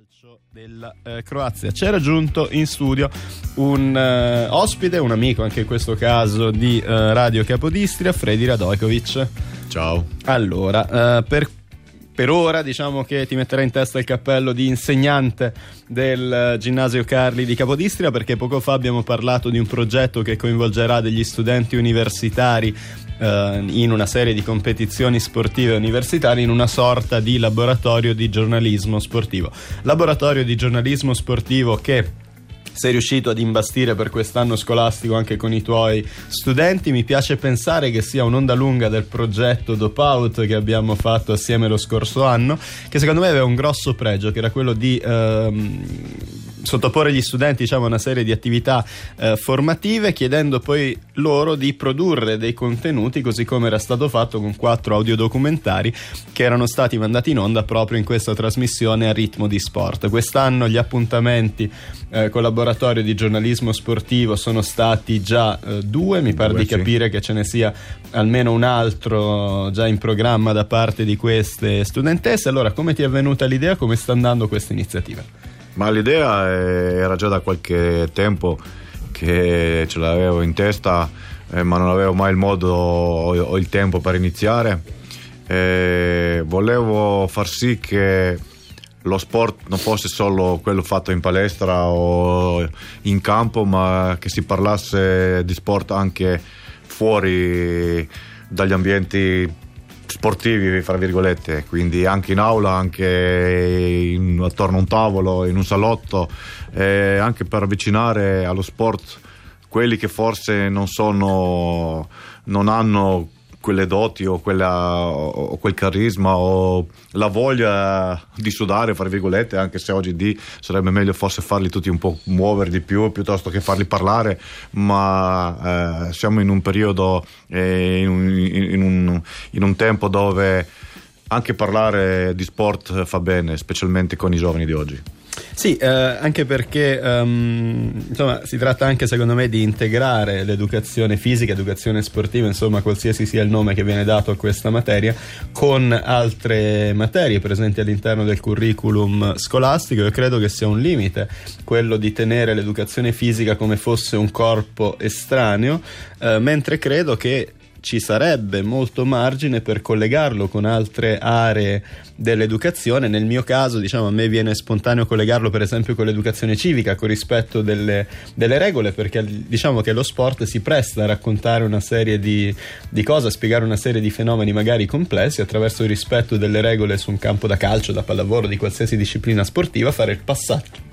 calcio della eh, Croazia. C'era giunto in studio un eh, ospite, un amico anche in questo caso di eh, Radio Capodistria, Fredi Radojkovic. Ciao. Allora, eh, per, per ora diciamo che ti metterai in testa il cappello di insegnante del eh, ginnasio Carli di Capodistria perché poco fa abbiamo parlato di un progetto che coinvolgerà degli studenti universitari eh, in una serie di competizioni sportive universitarie in una sorta di laboratorio di giornalismo sportivo. Laboratorio di giornalismo sportivo che sei riuscito ad imbastire per quest'anno scolastico anche con i tuoi studenti. Mi piace pensare che sia un'onda lunga del progetto Dopout che abbiamo fatto assieme lo scorso anno, che secondo me aveva un grosso pregio, che era quello di ehm, sottoporre gli studenti diciamo, a una serie di attività eh, formative, chiedendo poi loro di produrre dei contenuti, così come era stato fatto con quattro audiodocumentari che erano stati mandati in onda proprio in questa trasmissione a ritmo di sport. Quest'anno gli appuntamenti eh, con laboratorio di giornalismo sportivo sono stati già eh, due, mi pare di sì. capire che ce ne sia almeno un altro già in programma da parte di queste studentesse. Allora, come ti è venuta l'idea? Come sta andando questa iniziativa? Ma l'idea eh, era già da qualche tempo che ce l'avevo in testa, eh, ma non avevo mai il modo o, il tempo per iniziare. Eh, volevo far sì che lo sport non fosse solo quello fatto in palestra o in campo, ma che si parlasse di sport anche fuori dagli ambienti sportivi, fra virgolette, quindi anche in aula, anche in- attorno a un tavolo, in un salotto, eh, anche per avvicinare allo sport quelli che forse non sono, non hanno quelle doti o, quella, o quel carisma o la voglia di sudare, fra virgolette, anche se oggi di sarebbe meglio forse farli tutti un po' muovere di più piuttosto che farli parlare, ma eh, siamo in un periodo, eh, in, un, in un- in un tempo dove anche parlare di sport fa bene, specialmente con i giovani di oggi. Sì, eh, anche perché ehm, insomma, si tratta anche secondo me di integrare l'educazione fisica, educazione sportiva, insomma qualsiasi sia il nome che viene dato a questa materia, con altre materie presenti all'interno del curriculum scolastico. Io credo che sia un limite quello di tenere l'educazione fisica come fosse un corpo estraneo, eh, mentre credo che ci sarebbe molto margine per collegarlo con altre aree dell'educazione. Nel mio caso, diciamo, a me viene spontaneo collegarlo, per esempio, con l'educazione civica, con rispetto delle, delle regole, perché diciamo che lo sport si presta a raccontare una serie di, di cose, a spiegare una serie di fenomeni magari complessi attraverso il rispetto delle regole su un campo da calcio, da pallavolo, di qualsiasi disciplina sportiva, fare il passaggio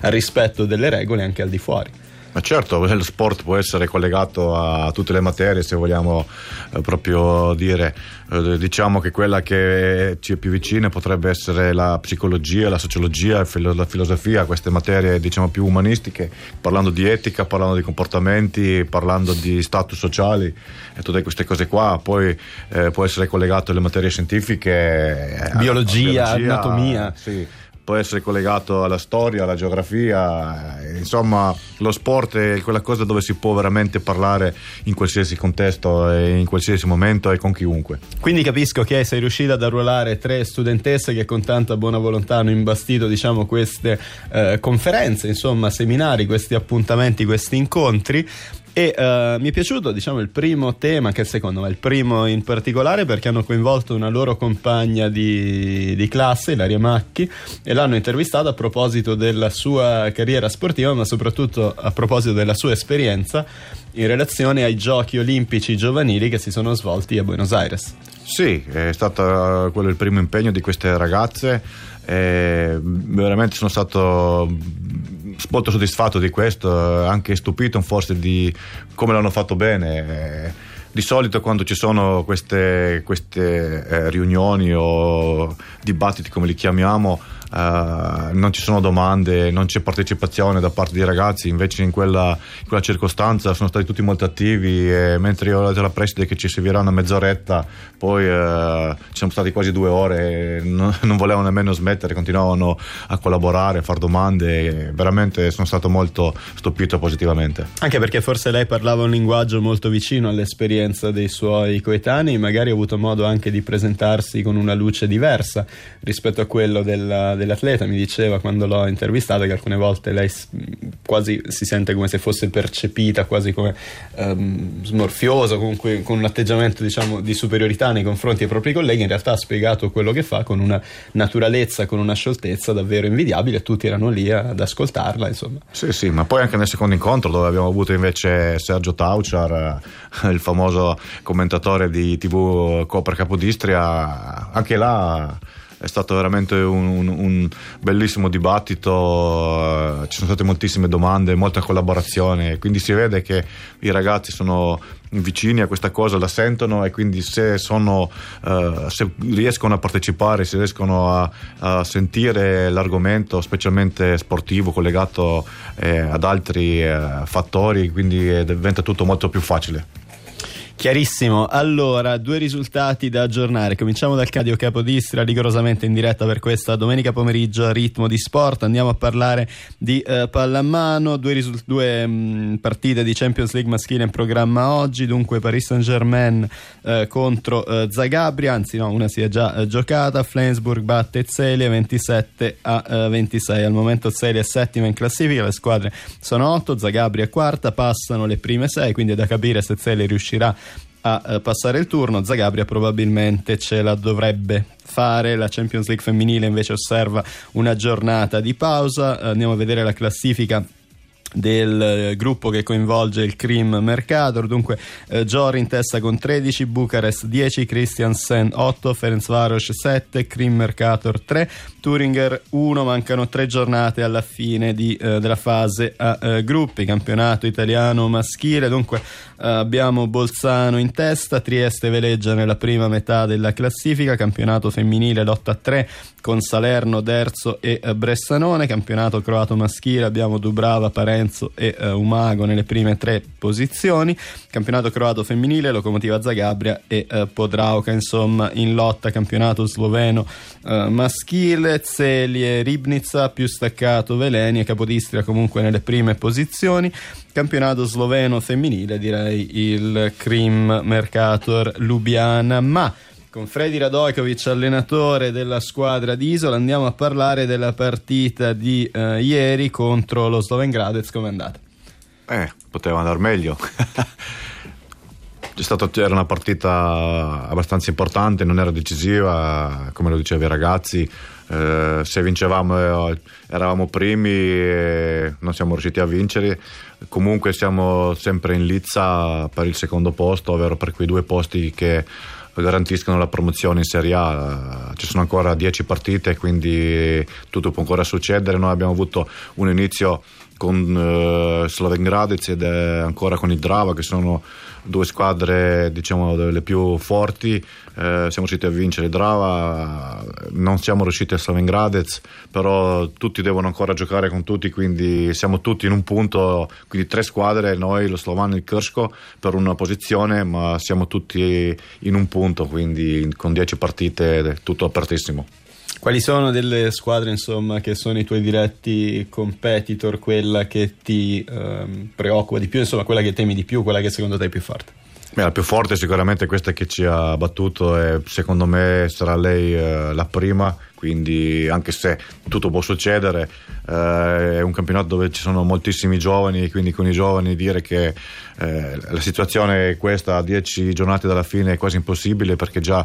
al rispetto delle regole anche al di fuori. Ma certo, lo sport può essere collegato a tutte le materie, se vogliamo eh, proprio dire. Eh, diciamo che quella che ci è più vicina potrebbe essere la psicologia, la sociologia, la filosofia, queste materie diciamo più umanistiche, parlando di etica, parlando di comportamenti, parlando di status sociali e tutte queste cose qua. Poi eh, può essere collegato alle materie scientifiche, eh, Biologia, a- a anatomia. sì, può essere collegato alla storia, alla geografia, eh, insomma lo sport è quella cosa dove si può veramente parlare in qualsiasi contesto e in qualsiasi momento e con chiunque. Quindi capisco che sei riuscita ad arruolare tre studentesse che con tanta buona volontà hanno imbastito diciamo, queste eh, conferenze, insomma seminari, questi appuntamenti, questi incontri. E eh, mi è piaciuto diciamo, il primo tema, che secondo me è il primo in particolare, perché hanno coinvolto una loro compagna di, di classe, Ilaria Macchi, e l'hanno intervistata a proposito della sua carriera sportiva, ma soprattutto a proposito della sua esperienza in relazione ai giochi olimpici giovanili che si sono svolti a Buenos Aires. Sì, è stato quello il primo impegno di queste ragazze. E veramente sono stato molto soddisfatto di questo, anche stupito forse di come l'hanno fatto bene. Eh, Di solito quando ci sono queste, queste eh, riunioni o dibattiti come li chiamiamo, eh, non ci sono domande, non c'è partecipazione da parte dei ragazzi, invece in quella, in quella circostanza sono stati tutti molto attivi e mentre io ho detto alla preside che ci servirà una mezz'oretta, poi eh, ci sono stati quasi due ore, e non, non volevano nemmeno smettere, continuavano a collaborare, a fare domande, veramente sono stato molto stupito positivamente. Anche perché forse lei parlava un linguaggio molto vicino all'esperienza dei suoi coetanei, magari ha avuto modo anche di presentarsi con una luce diversa rispetto a quello della, dell'atleta mi diceva quando l'ho intervistata che alcune volte lei quasi si sente come se fosse percepita quasi come um, smorfiosa, comunque con un atteggiamento diciamo di superiorità nei confronti dei propri colleghi, in realtà ha spiegato quello che fa con una naturalezza, con una scioltezza davvero invidiabile tutti erano lì ad ascoltarla. Insomma. Sì, sì, ma poi anche nel secondo incontro dove abbiamo avuto invece Sergio Tauciar, eh, il famoso commentatore di TV Copra Capodistria, anche là è stato veramente un, un, un bellissimo dibattito, eh, ci sono state moltissime domande, molta collaborazione, quindi si vede che i ragazzi sono vicini a questa cosa, la sentono e quindi se, sono, uh, se riescono a partecipare, se riescono a, a sentire l'argomento, specialmente sportivo, collegato eh, ad altri eh, fattori, quindi diventa tutto molto più facile. Chiarissimo. Allora, due risultati da aggiornare. Cominciamo dal Cadio Capodistria, rigorosamente in diretta per questa domenica pomeriggio a ritmo di sport. Andiamo a parlare di eh, pallamano. Due, risul- due mh, mm, partite di Champions League maschile in programma oggi. Dunque, Paris Saint-Germain eh, contro eh, Zagabria. Anzi, no, una si è già eh, giocata. Flensburg batte Zelia 27 a 26. Eh, Al momento Zelia è settima in classifica. Le squadre sono otto. Zagabria è quarta. Passano le prime sei. Quindi è da capire se Zelia riuscirà a eh, passare il turno. Zagabria probabilmente ce la dovrebbe fare. La Champions League femminile invece osserva una giornata di pausa. Eh, andiamo a vedere la classifica del eh, gruppo che coinvolge il Cream Mercator dunque eh, Giori in testa con 13 Bucarest 10 Christiansen 8 Ferencvaros 7 Cream Mercator 3 Turinger 1 mancano tre giornate alla fine di, eh, della fase a eh, gruppi. Campionato italiano maschile. Dunque eh, abbiamo Bolzano in testa Trieste veleggia nella prima metà della classifica campionato femminile lotta a 3 con Salerno, Derzo e eh, Bressanone campionato croato maschile abbiamo Dubrava, Parenzo Lorenzo e uh, Umago nelle prime tre posizioni. Campionato croato femminile, Locomotiva Zagabria e uh, Podrauca, insomma, in lotta. Campionato sloveno uh, maschile, Zelie, Ribnica, più staccato Veleni e Capodistria comunque nelle prime posizioni. Campionato sloveno femminile, direi il Krim Mercator Lubiana, ma con Freddy Radojkovic, allenatore della squadra di Isola, andiamo a parlare della partita di uh, ieri contro lo Sloven Gradez. Come è andata? Eh, poteva andare meglio. Stato, era una partita abbastanza importante, non era decisiva, come lo dicevi ragazzi. Eh, se vincevamo eh, eravamo primi e non siamo riusciti a vincere. Comunque siamo sempre in lizza per il secondo posto, ovvero per quei due posti che garantiscono la promozione in Serie A. Ci sono ancora 10 partite, quindi tutto può ancora succedere. Noi abbiamo avuto un inizio con uh, Sloven Gradec ed ancora con il Drava, che sono due squadre diciamo delle più forti. Eh, siamo riusciti a vincere Drava non siamo riusciti a Sloven Gradec però tutti devono ancora giocare con tutti quindi siamo tutti in un punto quindi tre squadre noi lo Slovano e il Krško per una posizione ma siamo tutti in un punto quindi con dieci partite tutto apertissimo quali sono delle squadre insomma, che sono i tuoi diretti competitor, quella che ti ehm, preoccupa di più, insomma quella che temi di più, quella che secondo te è più forte? Beh, la più forte sicuramente è questa che ci ha battuto e secondo me sarà lei eh, la prima, quindi anche se tutto può succedere, eh, è un campionato dove ci sono moltissimi giovani, quindi con i giovani dire che eh, la situazione è questa a 10 giornate dalla fine è quasi impossibile perché già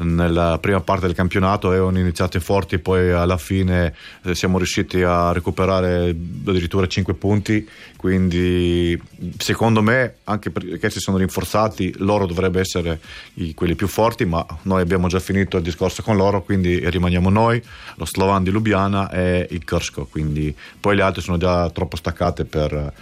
nella prima parte del campionato avevano iniziato forti poi alla fine eh, siamo riusciti a recuperare addirittura 5 punti. Quindi secondo me anche perché si sono rinforzati loro dovrebbero essere i, quelli più forti ma noi abbiamo già finito il discorso con loro quindi rimaniamo noi lo Slovan di Lubiana e il Krško quindi poi le altre sono già troppo staccate per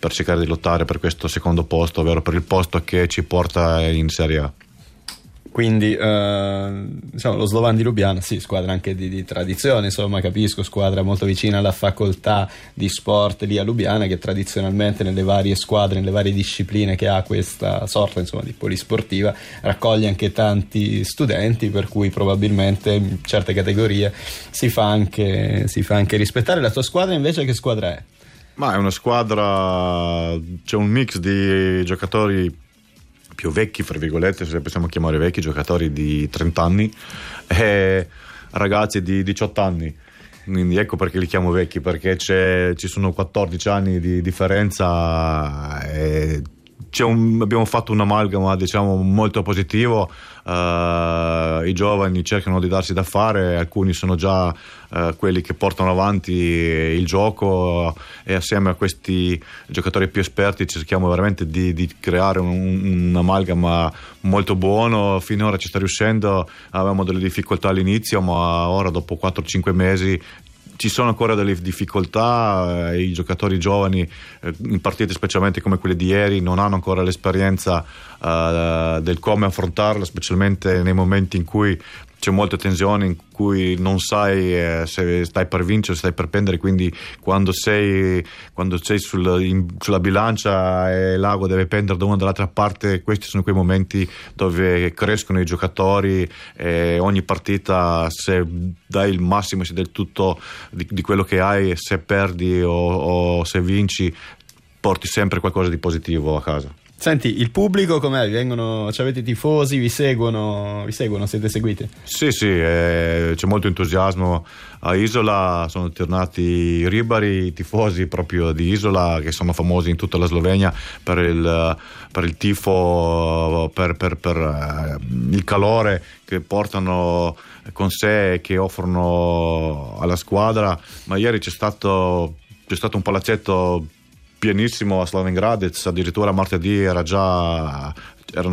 per cercare di lottare per questo secondo posto, ovvero per il posto che ci porta in Serie A. Quindi eh, diciamo, lo Slovan di Lubiana, sì, squadra anche di, di, tradizione, insomma, capisco, squadra molto vicina alla facoltà di sport lì a Lubiana, che tradizionalmente nelle varie squadre, nelle varie discipline che ha questa sorta insomma, di polisportiva, raccoglie anche tanti studenti, per cui probabilmente in certe categorie si fa anche, si fa anche rispettare. La tua squadra invece che squadra è? Ma è una squadra, c'è un mix di giocatori più vecchi, fra virgolette, se possiamo chiamare vecchi, giocatori di 30 anni e ragazzi di 18 anni. quindi ecco perché li chiamo vecchi, perché ci sono 14 anni di differenza e un, abbiamo fatto un amalgama diciamo, molto positivo, uh, i giovani cercano di darsi da fare, alcuni sono già uh, quelli che portano avanti il gioco e assieme a questi giocatori più esperti cerchiamo veramente di, di creare un, un, amalgama molto buono, finora ci sta riuscendo, avevamo delle difficoltà all'inizio ma ora dopo 4-5 mesi ci sono ancora delle difficoltà, eh, i giocatori giovani eh, in partite specialmente come quelle di ieri non hanno ancora l'esperienza eh, del come affrontarla, specialmente nei momenti in cui c'è molta tensione in cui non sai eh, se stai per vincere o stai per prendere quindi quando sei, quando sei sul, in, sulla bilancia e l'ago deve pendere da una o dall'altra parte questi sono quei momenti dove crescono i giocatori e ogni partita se dai il massimo se dai tutto di, di quello che hai se perdi o, o se vinci porti sempre qualcosa di positivo a casa Senti, il pubblico com'è? Vengono, cioè avete tifosi, vi seguono, vi seguono, siete seguiti? Sì, sì, eh, c'è molto entusiasmo. A Isola sono tornati i ribari, i tifosi proprio di Isola che sono famosi in tutta la Slovenia per il, per il tifo, per, per, per uh, il calore che portano con sé e che offrono alla squadra. Ma ieri c'è stato, c'è stato un palazzetto pienissimo a Slaven Gradez, addirittura martedì era già,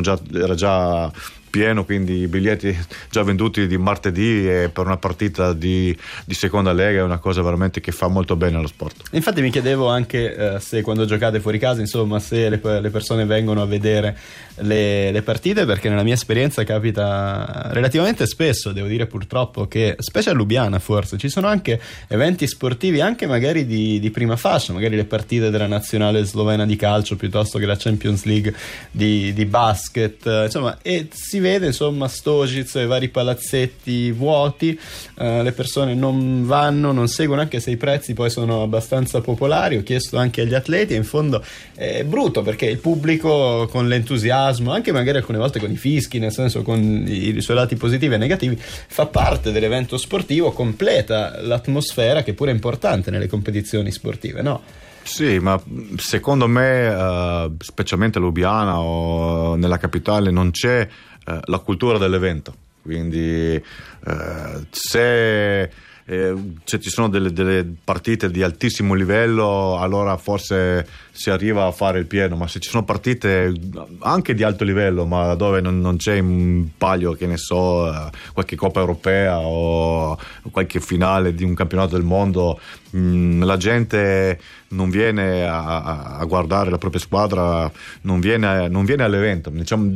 già, era già pieno, quindi i biglietti già venduti di martedì per una partita di, di, seconda lega è una cosa veramente che fa molto bene allo sport. Infatti mi chiedevo anche eh, se quando giocate fuori casa, insomma, se le, le persone vengono a vedere le, le, partite, perché nella mia esperienza capita relativamente spesso, devo dire purtroppo, che specie a Lubiana forse ci sono anche eventi sportivi, anche magari di, di prima fascia, magari le partite della nazionale slovena di calcio piuttosto che la Champions League di, di basket, insomma, e si vede insomma Stogic e vari palazzetti vuoti, eh, le persone non vanno, non seguono anche se i prezzi poi sono abbastanza popolari, ho chiesto anche agli atleti e in fondo è brutto perché il pubblico con l'entusiasmo, anche magari alcune volte con i fischi, nel senso con i, suoi lati positivi e negativi, fa parte dell'evento sportivo, completa l'atmosfera che pure è importante nelle competizioni sportive, no? Sì, ma secondo me, uh, specialmente a Lubiana o nella capitale, non c'è uh, la cultura dell'evento. Quindi uh, se eh, se ci sono delle, delle, partite di altissimo livello allora forse si arriva a fare il pieno ma se ci sono partite anche di alto livello ma dove non, non c'è un paio che ne so eh, qualche coppa europea o qualche finale di un campionato del mondo mh, mm, la gente non viene a, a, guardare la propria squadra non viene, non viene all'evento. Diciamo,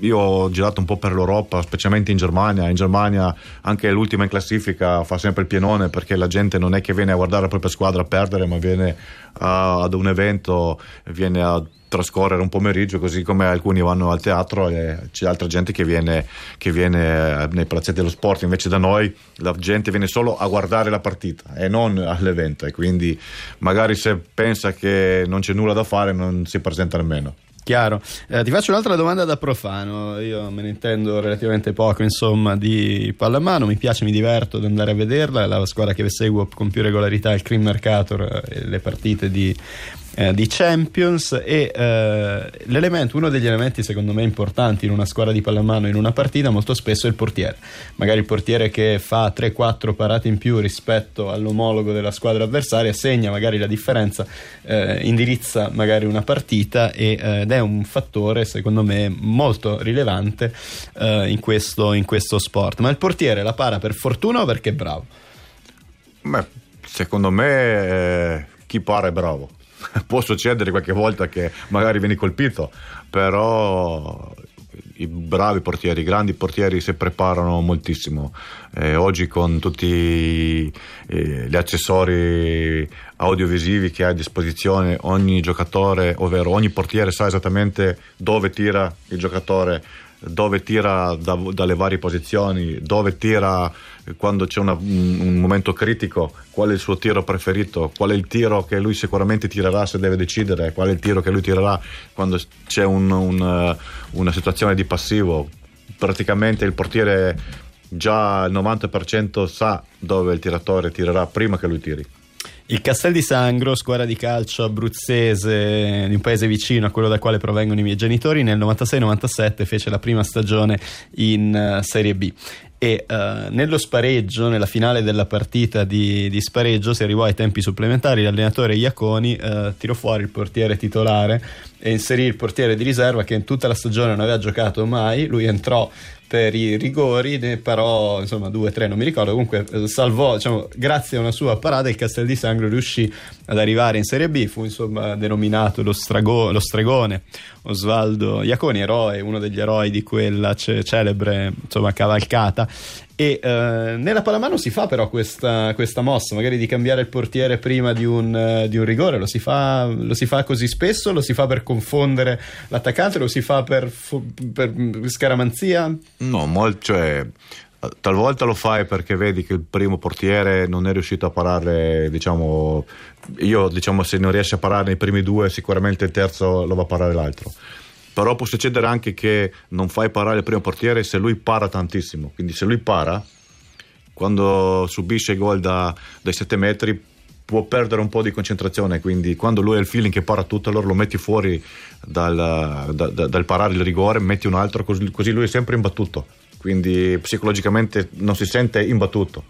io ho girato un po' per l'Europa specialmente in Germania. In Germania anche l'ultima in classifica fa sempre il pienone perché la gente non è che viene a guardare la propria squadra a perdere ma viene a, ad un evento viene a trascorrere un pomeriggio così come alcuni vanno al teatro e c'è altra gente che viene, che viene eh, nei palazzetti dello sport. Invece da noi la gente viene solo a guardare la partita e non all'evento e quindi magari se pensa che non c'è nulla da fare non si presenta nemmeno Chiaro. Eh, ti faccio un'altra domanda da profano. Io me ne intendo relativamente poco, insomma, di pallamano. Mi piace, mi diverto ad andare a vederla. È la squadra che seguo con più regolarità il Cream Mercator e le partite di eh, di Champions e eh, uno degli elementi secondo me importanti in una squadra di pallamano in una partita molto spesso è il portiere. Magari il portiere che fa 3-4 parate in più rispetto all'omologo della squadra avversaria segna magari la differenza eh, indirizza magari una partita e, eh, ed è un fattore secondo me molto rilevante eh, in questo, in questo sport. Ma il portiere la para per fortuna o perché è bravo? Beh, secondo me eh, chi para è bravo può succedere qualche volta che magari vieni colpito, però i bravi portieri, i grandi portieri si preparano moltissimo. Eh, oggi con tutti eh, gli accessori audiovisivi che ha a disposizione, ogni giocatore, ovvero ogni portiere sa esattamente dove tira il giocatore, dove tira da, dalle varie posizioni, dove tira quando c'è una, un momento critico, qual è il suo tiro preferito, qual è il tiro che lui sicuramente tirerà se deve decidere, qual è il tiro che lui tirerà quando c'è un, un, una situazione di passivo. Praticamente il portiere già il 90% sa dove il tiratore tirerà prima che lui tiri. Il Castel di Sangro, squadra di calcio abruzzese di un paese vicino a quello dal quale provengono i miei genitori, nel 96-97 fece la prima stagione in uh, Serie B. E uh, nello spareggio, nella finale della partita di, di, spareggio, si arrivò ai tempi supplementari, l'allenatore Iaconi uh, tirò fuori il portiere titolare e inserì il portiere di riserva che in tutta la stagione non aveva giocato mai, lui entrò per i rigori, ne parò insomma due o tre, non mi ricordo, comunque eh, salvò, diciamo, grazie a una sua parata il Castel di Sangro riuscì ad arrivare in Serie B, fu insomma denominato lo, strago, lo stregone Osvaldo Iaconi, eroe, uno degli eroi di quella ce- celebre insomma, cavalcata e uh, nella pallamano si fa però questa, questa, mossa, magari di cambiare il portiere prima di un, uh, di un rigore. Lo si, fa, lo si, fa, così spesso? Lo si fa per confondere l'attaccante? Lo si fa per, per scaramanzia? No, molto, cioè, talvolta lo fai perché vedi che il primo portiere non è riuscito a parare, diciamo, io diciamo se non riesce a parare nei primi due, sicuramente il terzo lo va a parare l'altro. Però può succedere anche che non fai parare il primo portiere se lui para tantissimo, quindi se lui para, quando subisce gol da, dai 7 metri può perdere un po' di concentrazione, quindi quando lui ha il feeling che para tutto, allora lo metti fuori dal, da, da, dal parare il rigore, metti un altro, così, così lui è sempre imbattuto, quindi psicologicamente non si sente imbattuto.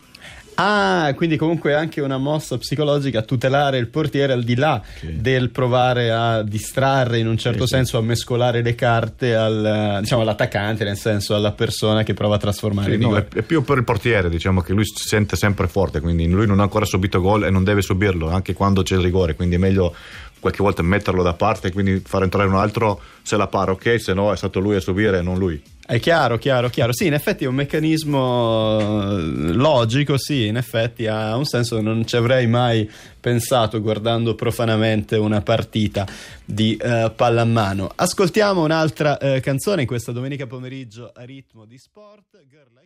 Ah, quindi comunque anche una mossa psicologica a tutelare il portiere al di là sì. del provare a distrarre in un certo sì, senso, a mescolare le carte al, diciamo, all'attaccante, nel senso alla persona che prova a trasformare sì, no, è, è, più per il portiere, diciamo che lui si sente sempre forte, quindi lui non ha ancora subito gol e non deve subirlo anche quando c'è il rigore, quindi è meglio qualche volta metterlo da parte e quindi far entrare un altro se la para ok, se no è stato lui a subire e non lui. È chiaro, chiaro, chiaro. Sì, in effetti è un meccanismo eh, logico, sì, in effetti ha un senso, non ci avrei mai pensato guardando profanamente una partita di uh, pallamano. Ascoltiamo un'altra uh, canzone in questa domenica pomeriggio a ritmo di sport. Girl